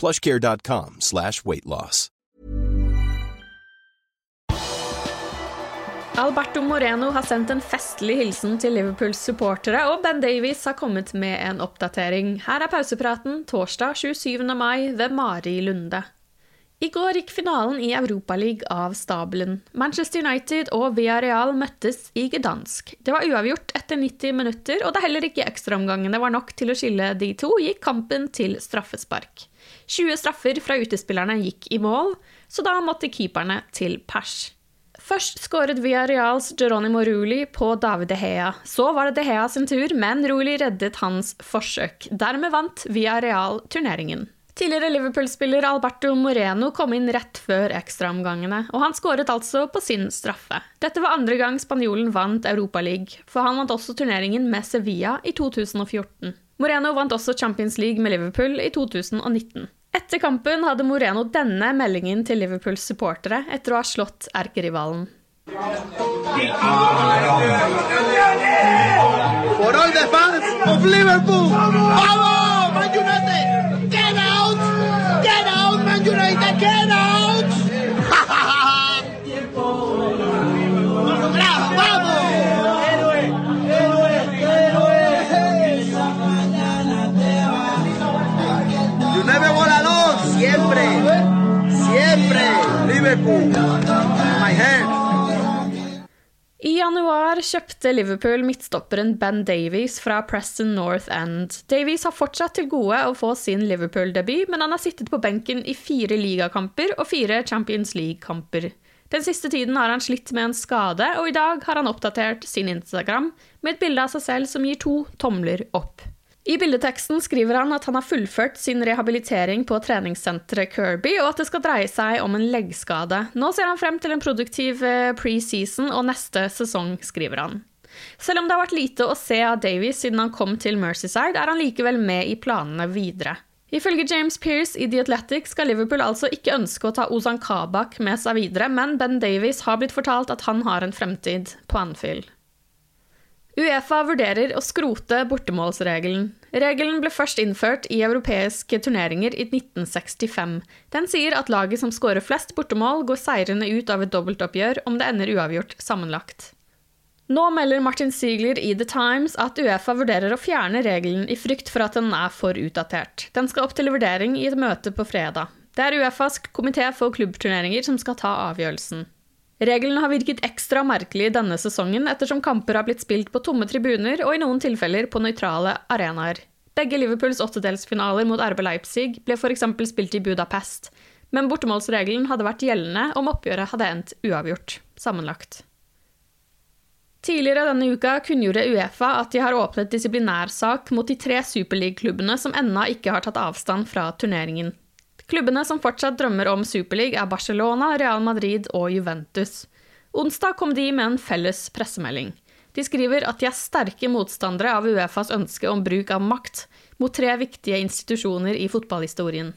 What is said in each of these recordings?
plushcare.com slash weight loss. Alberto Moreno har sendt en festlig hilsen til Liverpools supportere, og Ben Davies har kommet med en oppdatering. Her er pausepraten torsdag 27. mai ved Mari Lunde. I går gikk finalen i Europaligaen av stabelen. Manchester United og Villarreal møttes i Gdansk. Det var uavgjort etter 90 minutter, og da heller ikke ekstraomgangene var nok til å skille de to, gikk kampen til straffespark. 20 straffer fra utespillerne gikk i mål, så da måtte keeperne til pers. Først skåret Villarreals Geronimo Ruli på David De Hea. Så var det De Hea sin tur, men Ruli reddet hans forsøk. Dermed vant Villarreal turneringen. Tidligere Liverpool-spiller Alberto Moreno kom inn rett før ekstraomgangene, og han skåret altså på sin straffe. Dette var andre gang spanjolen vant Europaligaen, for han vant også turneringen med Sevilla i 2014. Moreno vant også Champions League med Liverpool i 2019. Etter kampen hadde Moreno denne meldingen til Liverpools supportere etter å ha slått erkerivalen. Liverpool, United volador, siempre, siempre, Liverpool, my hand. I januar kjøpte Liverpool midtstopperen Ben Davies fra Preston North End. Davies har fortsatt til gode å få sin Liverpool-debut, men han har sittet på benken i fire ligakamper og fire Champions League-kamper. Den siste tiden har han slitt med en skade, og i dag har han oppdatert sin Instagram med et bilde av seg selv som gir to tomler opp. I bildeteksten skriver han at han har fullført sin rehabilitering på treningssenteret Kirby, og at det skal dreie seg om en leggskade. Nå ser han frem til en produktiv eh, preseason og neste sesong, skriver han. Selv om det har vært lite å se av Davies siden han kom til Mercyside, er han likevel med i planene videre. Ifølge James Pearce i The Athletic skal Liverpool altså ikke ønske å ta Ozan Kabak med seg videre, men Ben Davies har blitt fortalt at han har en fremtid på Anfield. Uefa vurderer å skrote bortemålsregelen. Regelen ble først innført i europeiske turneringer i 1965. Den sier at laget som skårer flest bortemål, går seirende ut av et dobbeltoppgjør om det ender uavgjort sammenlagt. Nå melder Martin Ziegler i The Times at Uefa vurderer å fjerne regelen i frykt for at den er for utdatert. Den skal opp til vurdering i et møte på fredag. Det er Uefas komité for klubbturneringer som skal ta avgjørelsen. Reglene har virket ekstra merkelig denne sesongen ettersom kamper har blitt spilt på tomme tribuner og i noen tilfeller på nøytrale arenaer. Begge Liverpools åttedelsfinaler mot RB Leipzig ble f.eks. spilt i Budapest, men bortemålsregelen hadde vært gjeldende om oppgjøret hadde endt uavgjort, sammenlagt. Tidligere denne uka kunngjorde Uefa at de har åpnet disiplinærsak mot de tre superligaklubbene som ennå ikke har tatt avstand fra turneringen. Klubbene som fortsatt drømmer om Superliga, er Barcelona, Real Madrid og Juventus. Onsdag kom de med en felles pressemelding. De skriver at de er sterke motstandere av Uefas ønske om bruk av makt mot tre viktige institusjoner i fotballhistorien.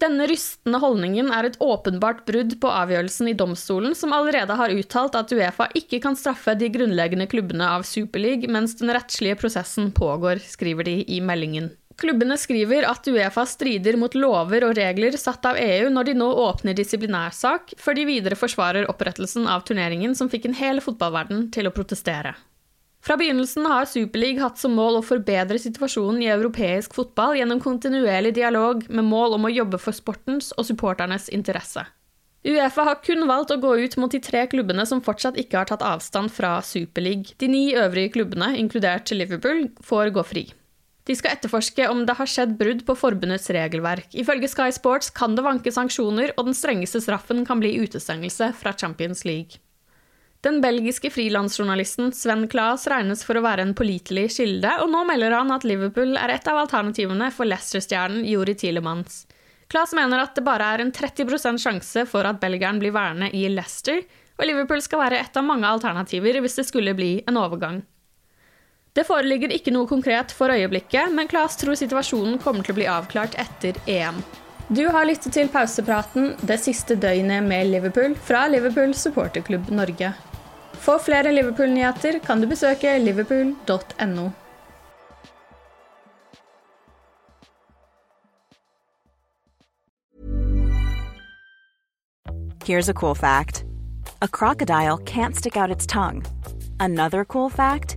Denne rystende holdningen er et åpenbart brudd på avgjørelsen i domstolen, som allerede har uttalt at Uefa ikke kan straffe de grunnleggende klubbene av Superleague mens den rettslige prosessen pågår, skriver de i meldingen. Klubbene skriver at Uefa strider mot lover og regler satt av EU når de nå åpner disiplinærsak, før de videre forsvarer opprettelsen av turneringen som fikk en hel fotballverden til å protestere. Fra begynnelsen har Superleague hatt som mål å forbedre situasjonen i europeisk fotball gjennom kontinuerlig dialog med mål om å jobbe for sportens og supporternes interesse. Uefa har kun valgt å gå ut mot de tre klubbene som fortsatt ikke har tatt avstand fra Superleague. De ni øvrige klubbene, inkludert Liverpool, får gå fri. De skal etterforske om det har skjedd brudd på forbundets regelverk. Ifølge Sky Sports kan det vanke sanksjoner, og den strengeste straffen kan bli utestengelse fra Champions League. Den belgiske frilansjournalisten Sven Claes regnes for å være en pålitelig kilde, og nå melder han at Liverpool er et av alternativene for Leicester-stjernen Jori Tilemans. Claes mener at det bare er en 30% sjanse for at belgieren blir værende i Leicester, og Liverpool skal være et av mange alternativer hvis det skulle bli en overgang. Det foreligger ikke noe konkret for øyeblikket, men Klas tror situasjonen kommer til å bli avklart etter EM. Du har lyttet til pausepraten 'Det siste døgnet med Liverpool' fra Liverpool supporterklubb Norge. For flere Liverpool-nyheter kan du besøke liverpool.no. Here's a cool fact a crocodile can't stick out its tongue. Another cool fact